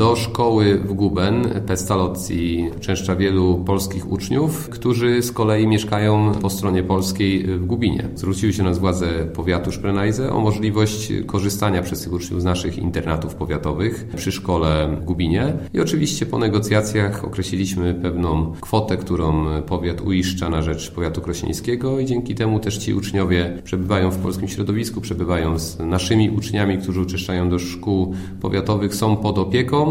do szkoły w Guben, Pestalozzi, częszcza wielu polskich uczniów, którzy z kolei mieszkają po stronie polskiej w Gubinie. Zwróciły się nas władze powiatu Szprenajze o możliwość korzystania przez tych uczniów z naszych internatów powiatowych przy szkole w Gubinie i oczywiście po negocjacjach określiliśmy pewną kwotę, którą powiat uiszcza na rzecz powiatu krośnieńskiego i dzięki temu też ci uczniowie przebywają w polskim środowisku, przebywają z naszymi uczniami, którzy uczęszczają do szkół powiatowych, są pod opieką